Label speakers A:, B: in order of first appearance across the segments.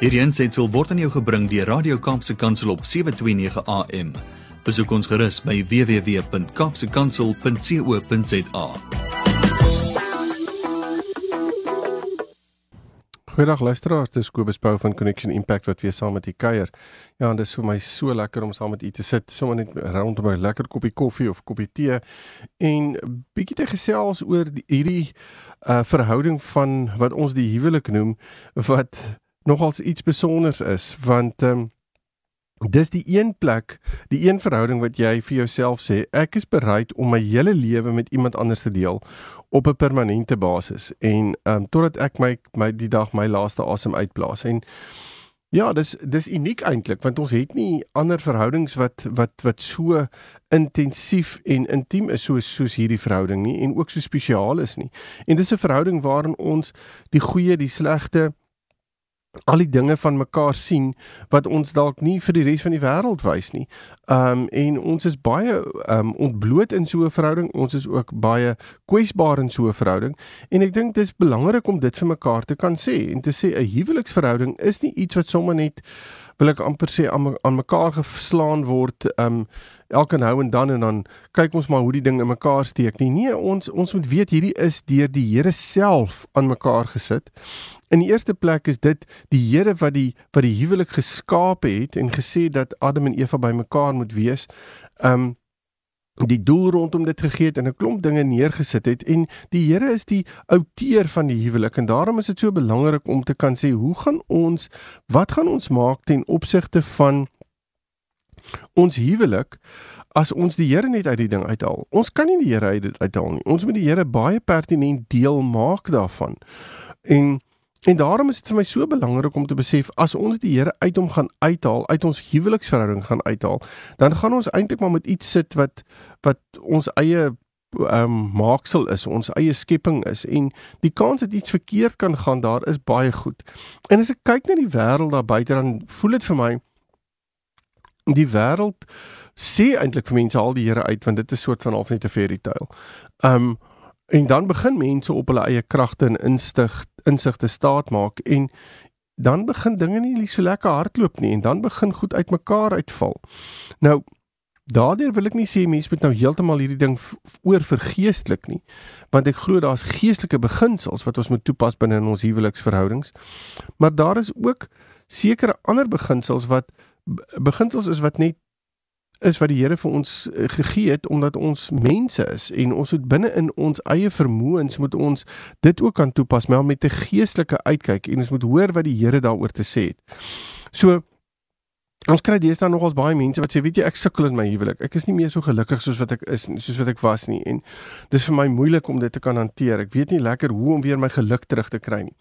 A: Hierdie aanseit word aan jou gebring deur Radio Kaapse Kansel op 7:29 AM. Besoek ons gerus by www.kapsekansel.co.za.
B: Goeiedag luisteraars, dis Kobus Pau van Connection Impact wat weer saam met u kuier. Ja, en dis vir my so lekker om saam met u te sit, sommer net rondom 'n lekker koppie koffie of koppie tee en bietjie te gesels oor die, hierdie uh verhouding van wat ons die huwelik noem wat nogals iets spesiaals is want ehm um, dis die een plek, die een verhouding wat jy vir jouself sê ek is bereid om my hele lewe met iemand anders te deel op 'n permanente basis en ehm um, totdat ek my my die dag my laaste asem uitblaas en Ja, dis dis uniek eintlik want ons het nie ander verhoudings wat wat wat so intensief en intiem is soos soos hierdie verhouding nie en ook so spesiaal is nie. En dis 'n verhouding waarin ons die goeie, die slegte, al die dinge van mekaar sien wat ons dalk nie vir die res van die wêreld wys nie. Um en ons is baie um ontbloot in so 'n verhouding. Ons is ook baie kwesbaar in so 'n verhouding en ek dink dis belangrik om dit vir mekaar te kan sê en te sê 'n huweliksverhouding is nie iets wat sommer net wil ek amper sê aan aan mekaar geslaan word um elke nou en dan en dan kyk ons maar hoe die ding in mekaar steek nie. Nee, ons ons moet weet hierdie is deur die Here self aan mekaar gesit In die eerste plek is dit die Here wat die wat die huwelik geskaap het en gesê dat Adam en Eva bymekaar moet wees. Um die doel rondom dit gegee het en 'n klomp dinge neergesit het en die Here is die outeur van die huwelik en daarom is dit so belangrik om te kan sê hoe gaan ons wat gaan ons maak ten opsigte van ons huwelik as ons die Here net uit die ding uithaal. Ons kan nie die Here uit dit uithaal nie. Ons moet die Here baie pertinent deel maak daarvan. En En daarom is dit vir my so belangrik om te besef as ons die Here uit hom gaan uithaal, uit ons huweliksverhouding gaan uithaal, dan gaan ons eintlik maar met iets sit wat wat ons eie ehm um, maaksel is, ons eie skepping is en die kans dat iets verkeerd kan gaan daar is baie goed. En as ek kyk na die wêreld daar buite dan voel dit vir my die wêreld sê eintlik vir mense al die Here uit want dit is soort van half net 'n fairy tale. Ehm um, En dan begin mense op hulle eie kragte en instig insigte staat maak en dan begin dinge nie so lekker hardloop nie en dan begin goed uitmekaar uitval. Nou daardeur wil ek nie sê mense moet nou heeltemal hierdie ding oor vergeestelik nie, want ek glo daar's geestelike beginsels wat ons moet toepas binne in ons huweliksverhoudings. Maar daar is ook sekere ander beginsels wat beginsels is wat net is wat die Here vir ons eh, gegee het omdat ons mense is en ons moet binne in ons eie vermoëns moet ons dit ook kan toepas maar met 'n geestelike uitkyk en ons moet hoor wat die Here daaroor te sê het. So Ons kry deesdae nogals baie mense wat sê weet jy ek sukkel in my huwelik. Ek is nie meer so gelukkig soos wat ek is soos wat ek was nie en dis vir my moeilik om dit te kan hanteer. Ek weet nie lekker hoe om weer my geluk terug te kry nie.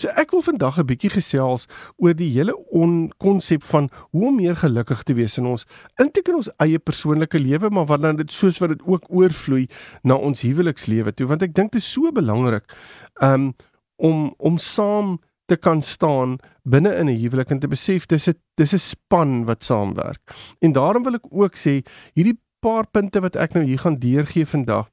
B: So ek wil vandag 'n bietjie gesels oor die hele konsep van hoe om meer gelukkig te wees in ons inteken ons eie persoonlike lewe maar wat dan dit soos wat dit ook oorvloei na ons huwelikslewe toe want ek dink dit is so belangrik um, om om saam te kan staan binne in 'n huwelik en te besef dis 'n dis 'n span wat saamwerk. En daarom wil ek ook sê hierdie paar punte wat ek nou hier gaan deurgee vandag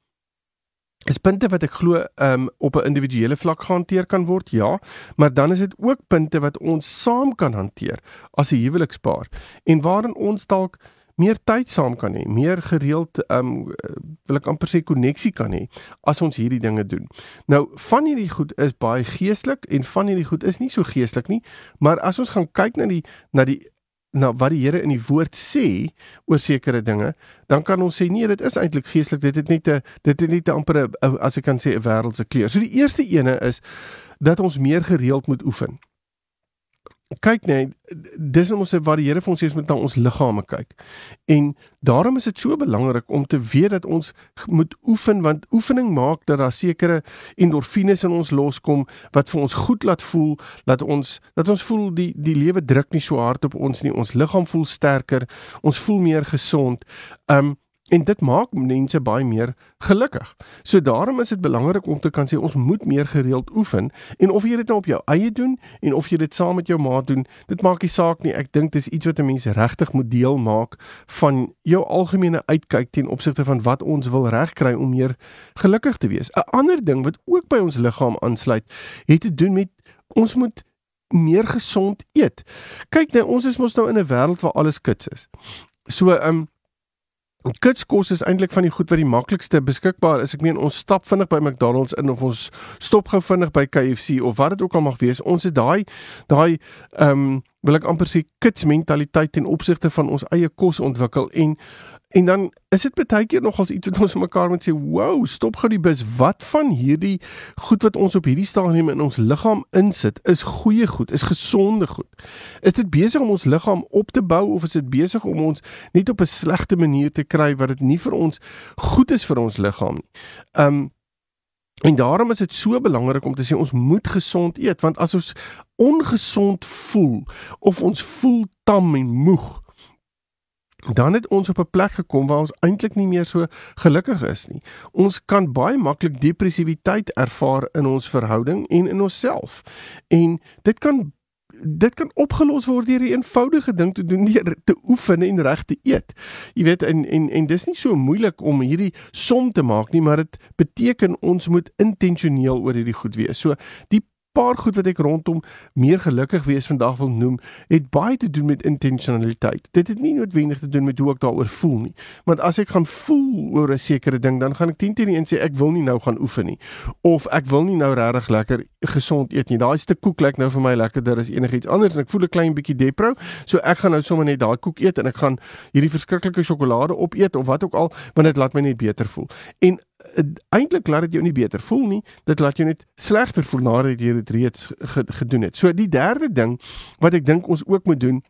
B: is punte wat ek glo um, op 'n individuele vlak gehanteer kan word, ja, maar dan is dit ook punte wat ons saam kan hanteer as 'n huwelikspaar en waarin ons dalk meer tyd saam kan hê, meer gereeld ehm um, wil ek amper sê koneksie kan hê as ons hierdie dinge doen. Nou, van hierdie goed is baie geestelik en van hierdie goed is nie so geestelik nie, maar as ons gaan kyk na die na die na wat die Here in die woord sê oor sekere dinge, dan kan ons sê nee, dit is eintlik geestelik. Dit het net 'n dit het net 'n amper as ek kan sê 'n wêreldse kleur. So die eerste ene is dat ons meer gereeld moet oefen kyk net dis ons wat die Here vir ons sê ons moet na ons liggame kyk. En daarom is dit so belangrik om te weet dat ons moet oefen want oefening maak dat daar sekere endorfines in ons loskom wat vir ons goed laat voel, dat ons dat ons voel die die lewe druk nie so hard op ons nie. Ons liggaam voel sterker, ons voel meer gesond. Um En dit maak mense baie meer gelukkig. So daarom is dit belangrik om te kan sê ons moet meer gereeld oefen en of jy dit nou op jou eie doen en of jy dit saam met jou maat doen, dit maak nie saak nie. Ek dink dis iets wat 'n mens regtig moet deel maak van jou algemene uitkyk ten opsigte van wat ons wil regkry om meer gelukkig te wees. 'n Ander ding wat ook by ons liggaam aansluit, het te doen met ons moet meer gesond eet. Kyk nou, ons is mos nou in 'n wêreld waar alles kits is. So ehm um, kitskos is eintlik van die goed wat die maklikste beskikbaar is. Ek meen ons stap vinnig by McDonald's in of ons stop gou vinnig by KFC of wat dit ook al mag wees. Ons het daai daai ehm um, wil ek amper sê kits mentaliteit ten opsigte van ons eie kos ontwikkel en En dan is dit baie keer nog as iets wat ons mekaar moet sê, "Wow, stop gou die bus. Wat van hierdie goed wat ons op hierdie stadium in ons liggaam insit, is goeie goed, is gesonde goed. Is dit besig om ons liggaam op te bou of is dit besig om ons net op 'n slegte manier te kry wat dit nie vir ons goed is vir ons liggaam nie?" Um En daarom is dit so belangrik om te sê ons moet gesond eet want as ons ongesond voel of ons voel tam en moeg dan het ons op 'n plek gekom waar ons eintlik nie meer so gelukkig is nie. Ons kan baie maklik depressiwiteit ervaar in ons verhouding en in onsself. En dit kan dit kan opgelos word deur 'n eenvoudige ding te doen, deur te oefen en reg te eet. Jy weet en en en dis nie so moeilik om hierdie som te maak nie, maar dit beteken ons moet intentioneel oor hierdie goed wees. So die paar goed wat ek rondom meer gelukkig wees vandag wil noem, het baie te doen met intentionaliteit. Dit het nie noodwendig te doen met hoe ek daaroor voel nie. Want as ek gaan voel oor 'n sekere ding, dan gaan ek teen teen een sê ek wil nie nou gaan oefen nie of ek wil nie nou regtig lekker gesond eet nie. Daai stuk koek lyk nou vir my lekkerder as enigiets anders en ek voel 'n klein bietjie depro, so ek gaan nou sommer net daai koek eet en ek gaan hierdie verskriklike sjokolade opeet of wat ook al, want dit laat my net beter voel. En eintlik laat dit jou nie beter voel nie, dit laat jou net slegter voel nadat jy dit reeds gedoen het. So die derde ding wat ek dink ons ook moet doen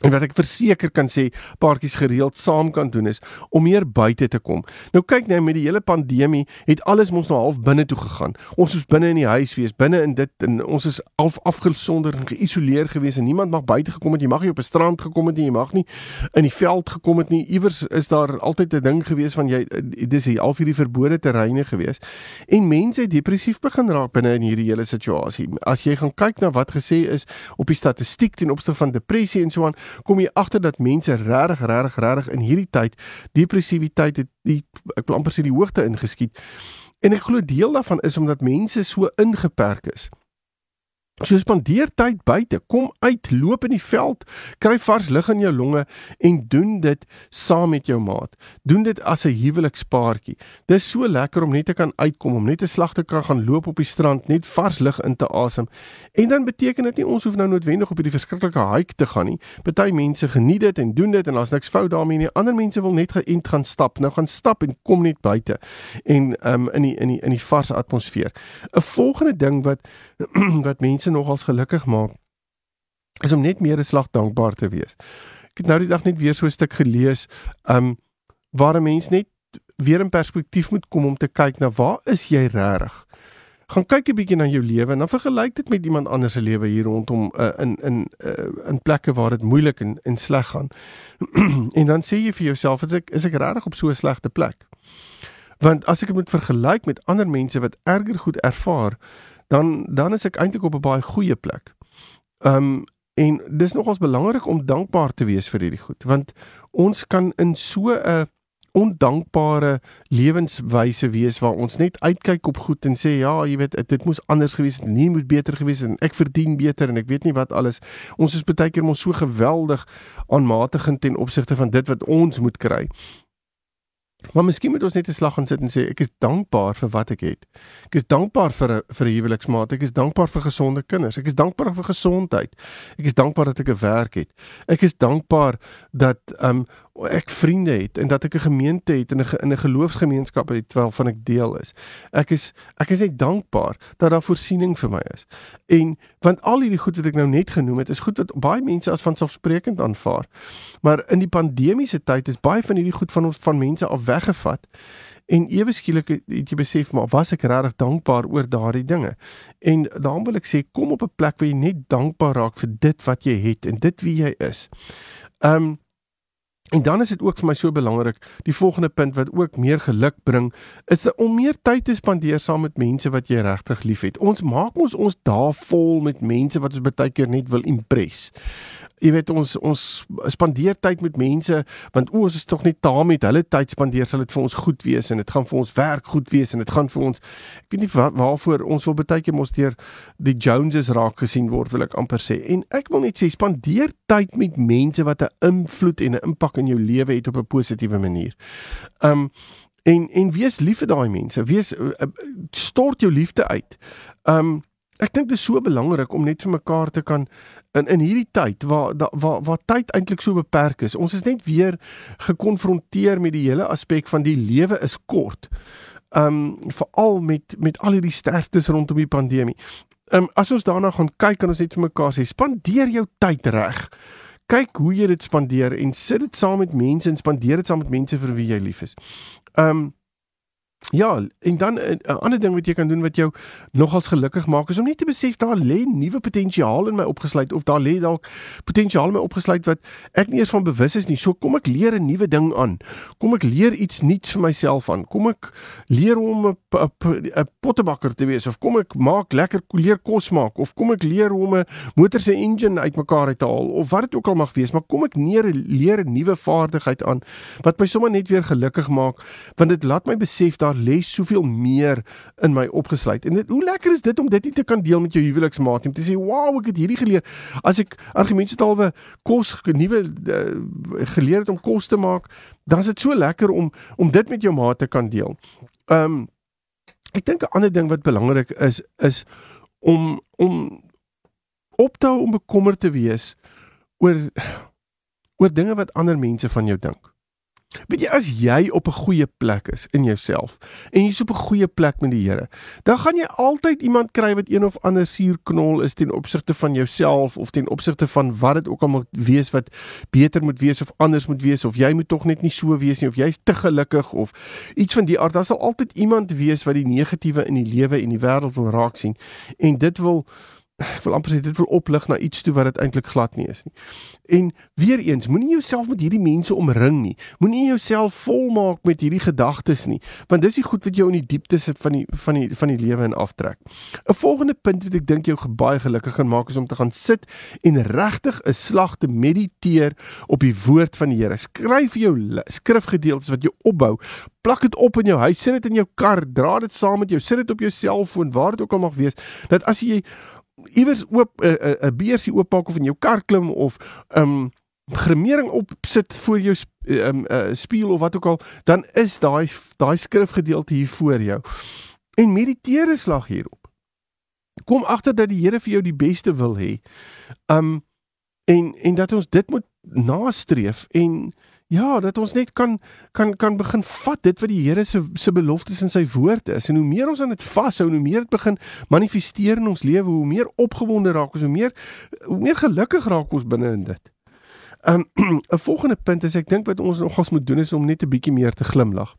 B: En wat ek verseker kan sê paartjies gereeld saam kan doen is om meer buite te kom. Nou kyk net met die hele pandemie het alles mos nou half binne toe gegaan. Ons is binne in die huis wees, binne in dit en ons is af afgesonder en geïsoleer gewees en niemand mag buite gekom het. Jy mag nie op 'n strand gekom het nie, jy mag nie in die veld gekom het nie. Iewers is daar altyd 'n ding gewees van jy dis hier al hierdie verbode terreine gewees. En mense het depressief begin raak binne in hierdie hele situasie. As jy gaan kyk na wat gesê is op die statistiek ten opsigte van depressie en so aan kom jy agter dat mense regtig regtig regtig in hierdie tyd depressiwiteit het die ek wil amper sê die hoogte ingeskiet. En ek glo deel daarvan is omdat mense so ingeperk is. So spandeer tyd buite, kom uit, loop in die veld, kry vars lug in jou longe en doen dit saam met jou maat. Doen dit as 'n huwelikspaartjie. Dis so lekker om net te kan uitkom, om net 'n slag te kan gaan loop op die strand, net vars lug in te asem. En dan beteken dit nie ons hoef nou noodwendig op hierdie verskriklike hike te gaan nie. Party mense geniet dit en doen dit en daar's niks fout daarmee nie. Ander mense wil net geënt gaan stap. Nou gaan stap en kom net buite en um, in die in die in die vars atmosfeer. 'n Volgende ding wat wat mense nogals gelukkig maak is om net meer 'n slag dankbaar te wees. Ek het nou die dag net weer so 'n stuk gelees, um waar 'n mens net weer in perspektief moet kom om te kyk na waar is jy regtig? Gaan kyk 'n bietjie na jou lewe en dan vergelyk dit met iemand anders se lewe hier rondom uh, in in uh, in plekke waar dit moeilik en en sleg gaan. en dan sê jy vir jouself, is ek is ek regtig op so 'n slegte plek? Want as ek dit moet vergelyk met ander mense wat erger goed ervaar, dan dan is ek eintlik op 'n baie goeie plek. Um en dis nogals belangrik om dankbaar te wees vir hierdie goed want ons kan in so 'n ondankbare lewenswyse wees waar ons net uitkyk op goed en sê ja, jy weet dit moes anders gewees het, nie moet beter gewees het en ek verdien beter en ek weet nie wat alles. Ons is baie keer mos so geweldig aanmatigend ten opsigte van dit wat ons moet kry. Maar miskien moet ons net 'n slag gaan sit en sê ek is dankbaar vir wat ek het. Ek is dankbaar vir 'n vir 'n huweliksmaat. Ek is dankbaar vir gesonde kinders. Ek is dankbaar vir gesondheid. Ek is dankbaar dat ek 'n werk het. Ek is dankbaar dat um ek vriende het en dat ek 'n gemeente het en 'n in 'n geloofsgemeenskap het terwyl van ek deel is. Ek is ek is net dankbaar dat daar voorsiening vir my is. En want al hierdie goed wat ek nou net genoem het, is goed wat baie mense as vanselfsprekend aanvaar. Maar in die pandemiese tyd is baie van hierdie goed van ons van mense af weggevat. En ewe skielik het jy besef maar was ek regtig dankbaar oor daardie dinge. En daarom wil ek sê kom op 'n plek waar jy net dankbaar raak vir dit wat jy het en dit wie jy is. Um En dan is dit ook vir my so belangrik, die volgende punt wat ook meer geluk bring, is om meer tyd te spandeer saam met mense wat jy regtig liefhet. Ons maak ons ons dae vol met mense wat ons baie keer net wil impress. Jy weet ons ons spandeer tyd met mense want o ons is tog nie taam met hulle tyd spandeer sal dit vir ons goed wees en dit gaan vir ons werk goed wees en dit gaan vir ons ek weet nie waar, waarvoor ons wil baie keer mos deur die Joneses raak gesien word wil ek amper sê en ek wil net sê spandeer tyd met mense wat 'n invloed en 'n impak in jou lewe het op 'n positiewe manier. Um en en wees lief vir daai mense. Wees uh, stort jou liefde uit. Um ek dink dit is so belangrik om net vir mekaar te kan in in hierdie tyd waar da, waar waar tyd eintlik so beperk is. Ons is net weer gekonfronteer met die hele aspek van die lewe is kort. Um veral met met al hierdie sterftes rondom die pandemie. Um as ons daarna gaan kyk kan ons net vir mekaar sê spandeer jou tyd reg kyk hoe jy dit spandeer en sit dit saam met mense en spandeer dit saam met mense vir wie jy lief is. Um Ja, en dan eh, 'n ander ding wat jy kan doen wat jou nogals gelukkig maak is om net te besef daar lê nuwe potensiaal in my opgesluit of daar lê dalk potensiaal in my opgesluit wat ek nie eens van bewus is nie. So kom ek leer 'n nuwe ding aan. Kom ek leer iets nuuts vir myself aan. Kom ek leer om 'n pottebakker te wees of kom ek maak lekker leer kos maak of kom ek leer om 'n motor se engine uitmekaar uit te haal of wat dit ook al mag wees, maar kom ek neer leer 'n nuwe vaardigheid aan wat my sommer net weer gelukkig maak want dit laat my besef daar lê soveel meer in my opgesluit. En dit hoe lekker is dit om dit te kan deel met jou huweliksmaat om te sê, "Wow, ek het hierdie geleer." As ek argumente talwe kos nuwe uh, geleer het om kos te maak, dan is dit so lekker om om dit met jou maat te kan deel. Um ek dink 'n ander ding wat belangrik is is om om op te hou om bekommerd te wees oor oor dinge wat ander mense van jou dink. Weet jy as jy op 'n goeie plek is in jouself en jy's op 'n goeie plek met die Here, dan gaan jy altyd iemand kry wat een of ander suurknol is ten opsigte van jouself of ten opsigte van wat dit ook al moet wees wat beter moet wees of anders moet wees of jy moet tog net nie so wees nie of jy's te gelukkig of iets van die aard. Daar sal altyd iemand wees wat die negatiewe in die lewe en die wêreld wil raak sien en dit wil ek wil amper sê dit wil oplig na iets toe wat dit eintlik glad nie is nie. En weer eens, moenie jouself met hierdie mense omring nie. Moenie jouself volmaak met hierdie gedagtes nie, want dis die goed wat jou in die dieptes van die van die van die lewe in aftrek. 'n Volgende punt wat ek dink jou baie gelukkig gaan maak is om te gaan sit en regtig 'n slag te mediteer op die woord van die Here. Skryf jou skrifgedeeltes wat jou opbou. Plak dit op in jou huis, sit dit in jou kar, dra dit saam met jou, sit dit op jou selfoon, waar dit ook al mag wees, dat as jy iewers oop 'n uh, 'n beursie ooppak of in jou kar klim of 'n um, gremering opsit voor jou um, uh, spieël of wat ook al, dan is daai daai skrifgedeelte hier voor jou. En mediteer 'n slag hierop. Kom agter dat die Here vir jou die beste wil hê. Um en en dat ons dit moet nastreef en Ja, dat ons net kan kan kan begin vat dit wat die Here se se beloftes in sy woord is en hoe meer ons aan dit vashou, hoe meer dit begin manifesteer in ons lewe, hoe meer opgewonde raak ons, hoe meer hoe meer gelukkig raak ons binne in dit. Um 'n volgende punt is ek dink wat ons nogals moet doen is om net 'n bietjie meer te glimlag.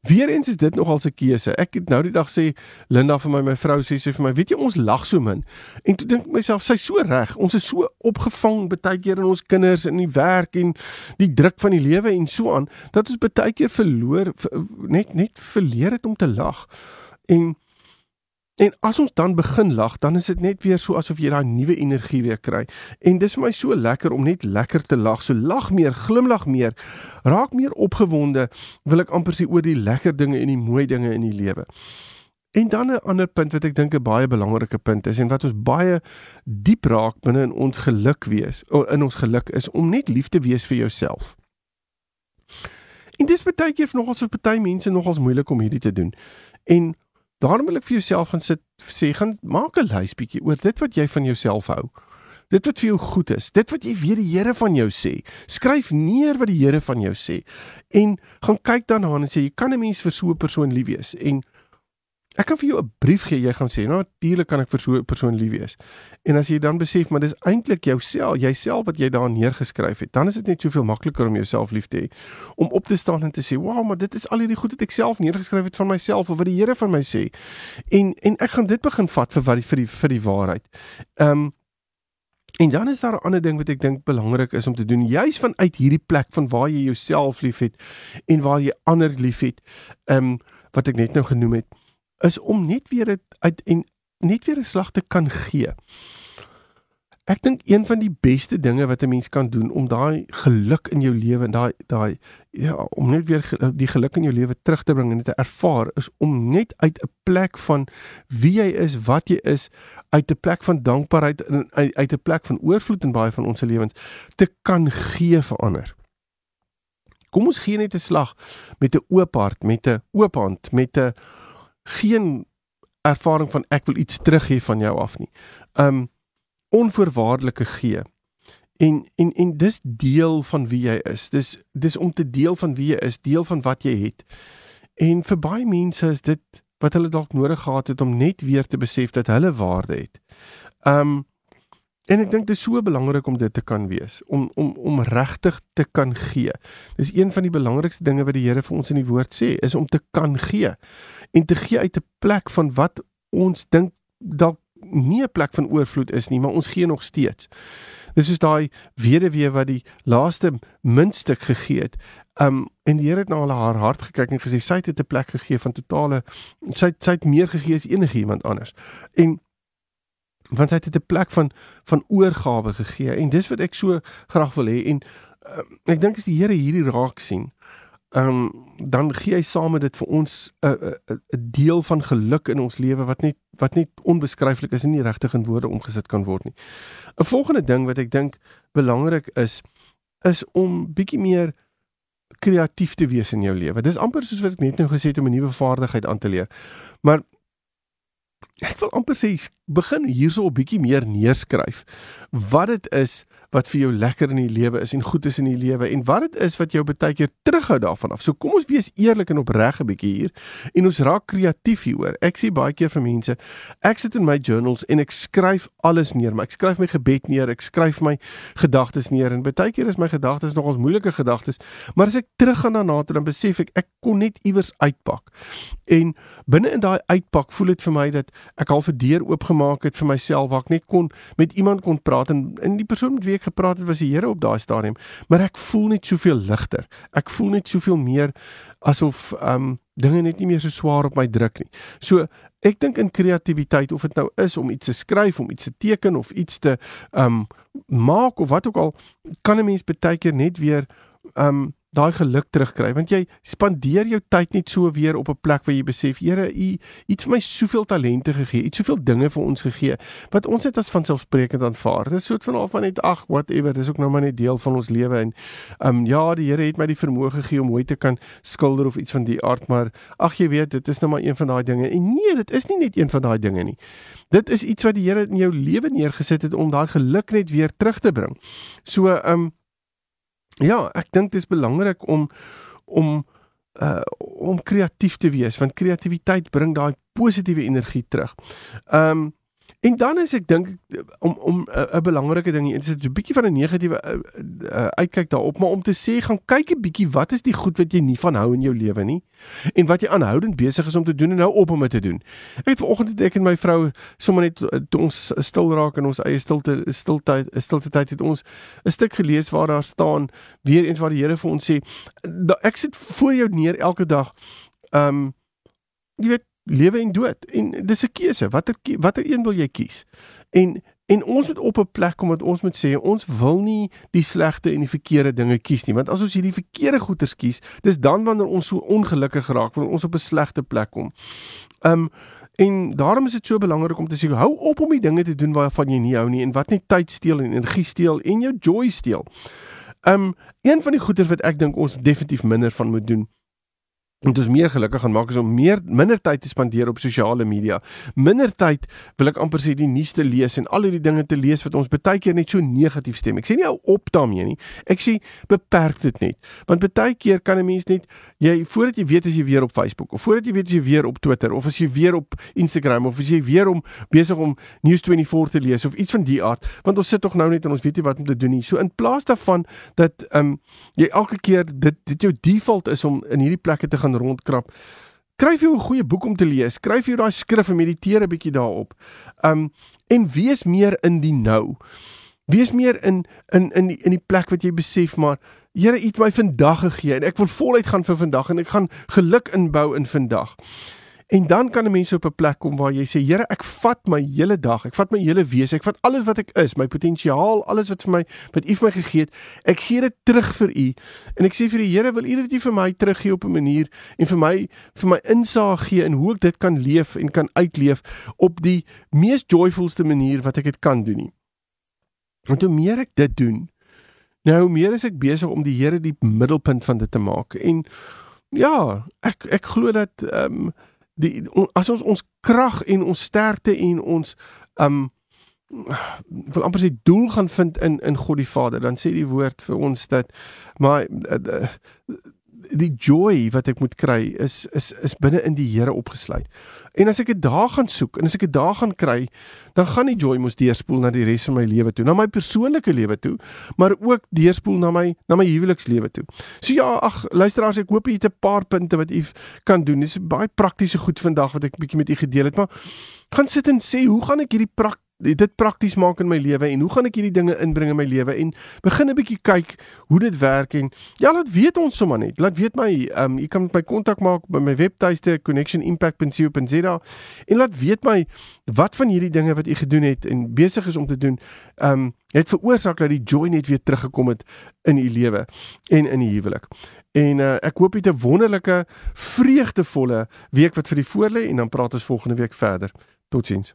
B: Weereens is dit nogal 'n keuse. Ek het nou die dag sê Linda vir my my vrou sê sy vir my, weet jy ons lag so min. En toe dink ek myself, sy's so reg. Ons is so opgevang baie keer in ons kinders en die werk en die druk van die lewe en so aan dat ons baie keer verloor net net verleer het om te lag. En En as ons dan begin lag, dan is dit net weer so asof jy daai nuwe energie weer kry. En dis vir my so lekker om net lekker te lag. So lag meer, glimlag meer, raak meer opgewonde, wil ek amper sê oor die lekker dinge en die mooi dinge in die lewe. En dan 'n ander punt wat ek dink 'n baie belangrike punt is en wat ons baie diep raak binne in ons geluk wees, in ons geluk is om net lief te wees vir jouself. En dis baie keer nogals vir party mense nogals moeilik om hierdie te doen. En Daarom wil ek vir jouself gaan sit sê gaan maak 'n lys bietjie oor dit wat jy van jouself hou. Dit wat vir jou goed is, dit wat jy weet die Here van jou sê. Skryf neer wat die Here van jou sê en gaan kyk daarna en sê jy kan 'n mens vir so 'n persoon lief wees en Ek kan vir jou 'n brief gee, jy gaan sê, "Nou, natuurlik kan ek vir so 'n persoon lief wees." En as jy dan besef, maar dis eintlik jouself, jouself wat jy daar neergeskryf het, dan is dit net soveel makliker om jouself lief te hê. Om op te staan en te sê, "Wow, maar dit is al hierdie goed wat ek self neergeskryf het van myself of wat die Here van my sê." En en ek gaan dit begin vat vir wat die vir die vir die waarheid. Ehm um, En dan is daar 'n ander ding wat ek dink belangrik is om te doen, juis vanuit hierdie plek van waar jy jouself liefhet en waar jy ander liefhet. Ehm um, wat ek net nou genoem het is om net weer uit en net weer 'n slag te kan gee. ek dink een van die beste dinge wat 'n mens kan doen om daai geluk in jou lewe en daai daai ja, om net weer die geluk in jou lewe terug te bring en dit te ervaar is om net uit 'n plek van wie jy is, wat jy is, uit 'n plek van dankbaarheid en uit 'n plek van oorvloed in baie van ons lewens te kan gee vir ander. Kom ons gee net 'n slag met 'n oop hart, met 'n oop hand, met 'n geen ervaring van ek wil iets teruggee van jou af nie. Um onvoorwaardelike gee. En en en dis deel van wie jy is. Dis dis om te deel van wie jy is, deel van wat jy het. En vir baie mense is dit wat hulle dalk nodig gehad het om net weer te besef dat hulle waarde het. Um en ek dink dit is so belangrik om dit te kan wees, om om om regtig te kan gee. Dis een van die belangrikste dinge wat die Here vir ons in die woord sê, is om te kan gee. En te gee uit 'n plek van wat ons dink dalk nie 'n plek van oorvloed is nie, maar ons gee nog steeds. Dis is daai weduwee wat die laaste muntstuk gegee het. Um en die Here het na nou haar hart gekyk en gesê sy het 'n plek gegee van totale sy sy het meer gegee as enige iemand anders. En want sy het 'n plek van van oorgawe gegee en dis wat ek so graag wil hê en um, ek dink as die Here hierdie raak sien ehm um, dan gee hy saam met dit vir ons 'n 'n deel van geluk in ons lewe wat net wat net onbeskryflik is en nie regtig in woorde omgesit kan word nie. 'n Volgende ding wat ek dink belangrik is is om bietjie meer kreatief te wees in jou lewe. Dis amper soos wat ek net nou gesê het om 'n nuwe vaardigheid aan te leer. Maar ek wil amper sê begin hierso 'n bietjie meer neerskryf wat dit is wat vir jou lekker in die lewe is en goed is in die lewe en wat dit is wat jou baie keer terughou daarvan af. So kom ons wees eerlik en opreg 'n bietjie hier en ons raak kreatief hieroor. Ek sê baie keer vir mense, ek sit in my journals en ek skryf alles neer, maar ek skryf my gebed neer, ek skryf my gedagtes neer en baie keer is my gedagtes nogals moeilike gedagtes, maar as ek teruggaan daarna toe dan besef ek ek kon net iewers uitpak. En binne in daai uitpak voel dit vir my dat ek al 'n deur oopgemaak het vir myself waar ek net kon met iemand kon praat en in die persoon met wie ek gepraat het was die Here op daai stadium, maar ek voel net soveel ligter. Ek voel net soveel meer asof um dinge net nie meer so swaar op my druk nie. So ek dink in kreatiwiteit of dit nou is om iets te skryf, om iets te teken of iets te um maak of wat ook al, kan 'n mens baie keer net weer um daai geluk terugkry want jy spandeer jou tyd net so weer op 'n plek waar jy besef Here u iets vir my soveel talente gegee iets soveel dinge vir ons gegee wat ons net as vanselfsprekend aanvaar. Dis soort van of van net ag whatever dis ook nou maar net deel van ons lewe en um, ja die Here het my die vermoë gegee om mooi te kan skilder of iets van die aard maar ag jy weet dit is nou maar een van daai dinge. En nee dit is nie net een van daai dinge nie. Dit is iets wat die Here in jou lewe neergesit het om daai geluk net weer terug te bring. So ehm um, Ja, ek dink dit is belangrik om om uh om kreatief te wees want kreatiwiteit bring daai positiewe energie terug. Ehm um, En dan is ek dink om om 'n belangrike ding hier, dit is 'n bietjie van 'n negatiewe uh, uh, uitkyk daarop, maar om te sê gaan kyk 'n bietjie wat is die goed wat jy nie van hou in jou lewe nie en wat jy aanhoudend besig is om te doen en nou op om dit te doen. Ek het vanoggend ek en my vrou sommer net toe ons stil raak in ons eie stilte stiltyd stilte tyd het ons 'n stuk gelees waar daar staan weer eens waar die Here vir ons sê ek sit voor jou neer elke dag. Um, jy weet lewe en dood. En dis 'n keuse. Watter watter een wil jy kies? En en ons moet op 'n plek kom wat ons moet sê ons wil nie die slegte en die verkeerde dinge kies nie. Want as ons hierdie verkeerde goeders kies dis dan wanneer ons so ongelukkig raak wanneer ons op 'n slegte plek kom. Um en daarom is dit so belangrik om te sê hou op om die dinge te doen waarvan jy nie hou nie en wat net tyd steel en energie steel en jou joy steel. Um een van die goeders wat ek dink ons definitief minder van moet doen om dit meer gelukkig gaan maak is om meer minder tyd te spandeer op sosiale media. Minder tyd wil ek amper sê die nuus te lees en al die dinge te lees wat ons baie keer net so negatief stem. Ek sê nie hou op daarmee nie. Ek sê beperk dit net. Want baie keer kan 'n mens net jy voordat jy weet as jy weer op Facebook of voordat jy weet as jy weer op Twitter of as jy weer op Instagram of as jy weer om besig om News24 te lees of iets van die aard, want ons sit tog nou net en ons weet nie wat om te doen nie. So in plaas daarvan dat ehm um, jy elke keer dit dit jou default is om in hierdie plekke te gaan gaan rondkrap. Skryf jou 'n goeie boek om te lees. Skryf jou daai skrif en mediteer 'n bietjie daarop. Um en wees meer in die nou. Wees meer in in in die, in die plek wat jy besef maar Here het my vandag gegee en ek wil voluit gaan vir vandag en ek gaan geluk inbou in vandag. En dan kan 'n mens op 'n plek kom waar jy sê Here, ek vat my hele dag, ek vat my hele wese, ek vat alles wat ek is, my potensiaal, alles wat vir my wat U vir my gegee het, ek gee dit terug vir U. En ek sê vir die Here, wil U dit vir my teruggee op 'n manier en vir my vir my insaag gee in hoe ek dit kan leef en kan uitleef op die mees joyfulste manier wat ek dit kan doen nie. Want hoe meer ek dit doen, nou hoe meer is ek besig om die Here die middelpunt van dit te maak. En ja, ek ek glo dat ehm um, die as ons ons krag en ons sterkte en ons um, wil amper sê doel gaan vind in in God die Vader, dan sê die woord vir ons dat maar uh, die joy wat ek moet kry is is is binne in die Here opgesluit. En as ek dit daar gaan soek en as ek dit daar gaan kry, dan gaan die joy mos deurspoel na die res van my lewe toe, na my persoonlike lewe toe, maar ook deurspoel na my na my huwelikslewe toe. So ja, ag luisteraars, ek hoop jy het 'n paar punte wat u kan doen. Dis baie praktiese goed vandag wat ek bietjie met u gedeel het, maar gaan sit en sê, hoe gaan ek hierdie praktiese dit prakties maak in my lewe en hoe gaan ek hierdie dinge inbring in my lewe en begin 'n bietjie kyk hoe dit werk en ja laat weet ons sommer net laat weet my um jy kan my kontak maak by my webtuiste connectionimpact.co.za en laat weet my wat van hierdie dinge wat jy gedoen het en besig is om te doen um het veroorsaak dat die joy net weer teruggekom het in u lewe en in die huwelik En uh, ek hoop jy het 'n wonderlike vreugdevolle week wat vir u voorlê en dan praat ons volgende week verder. Totsiens.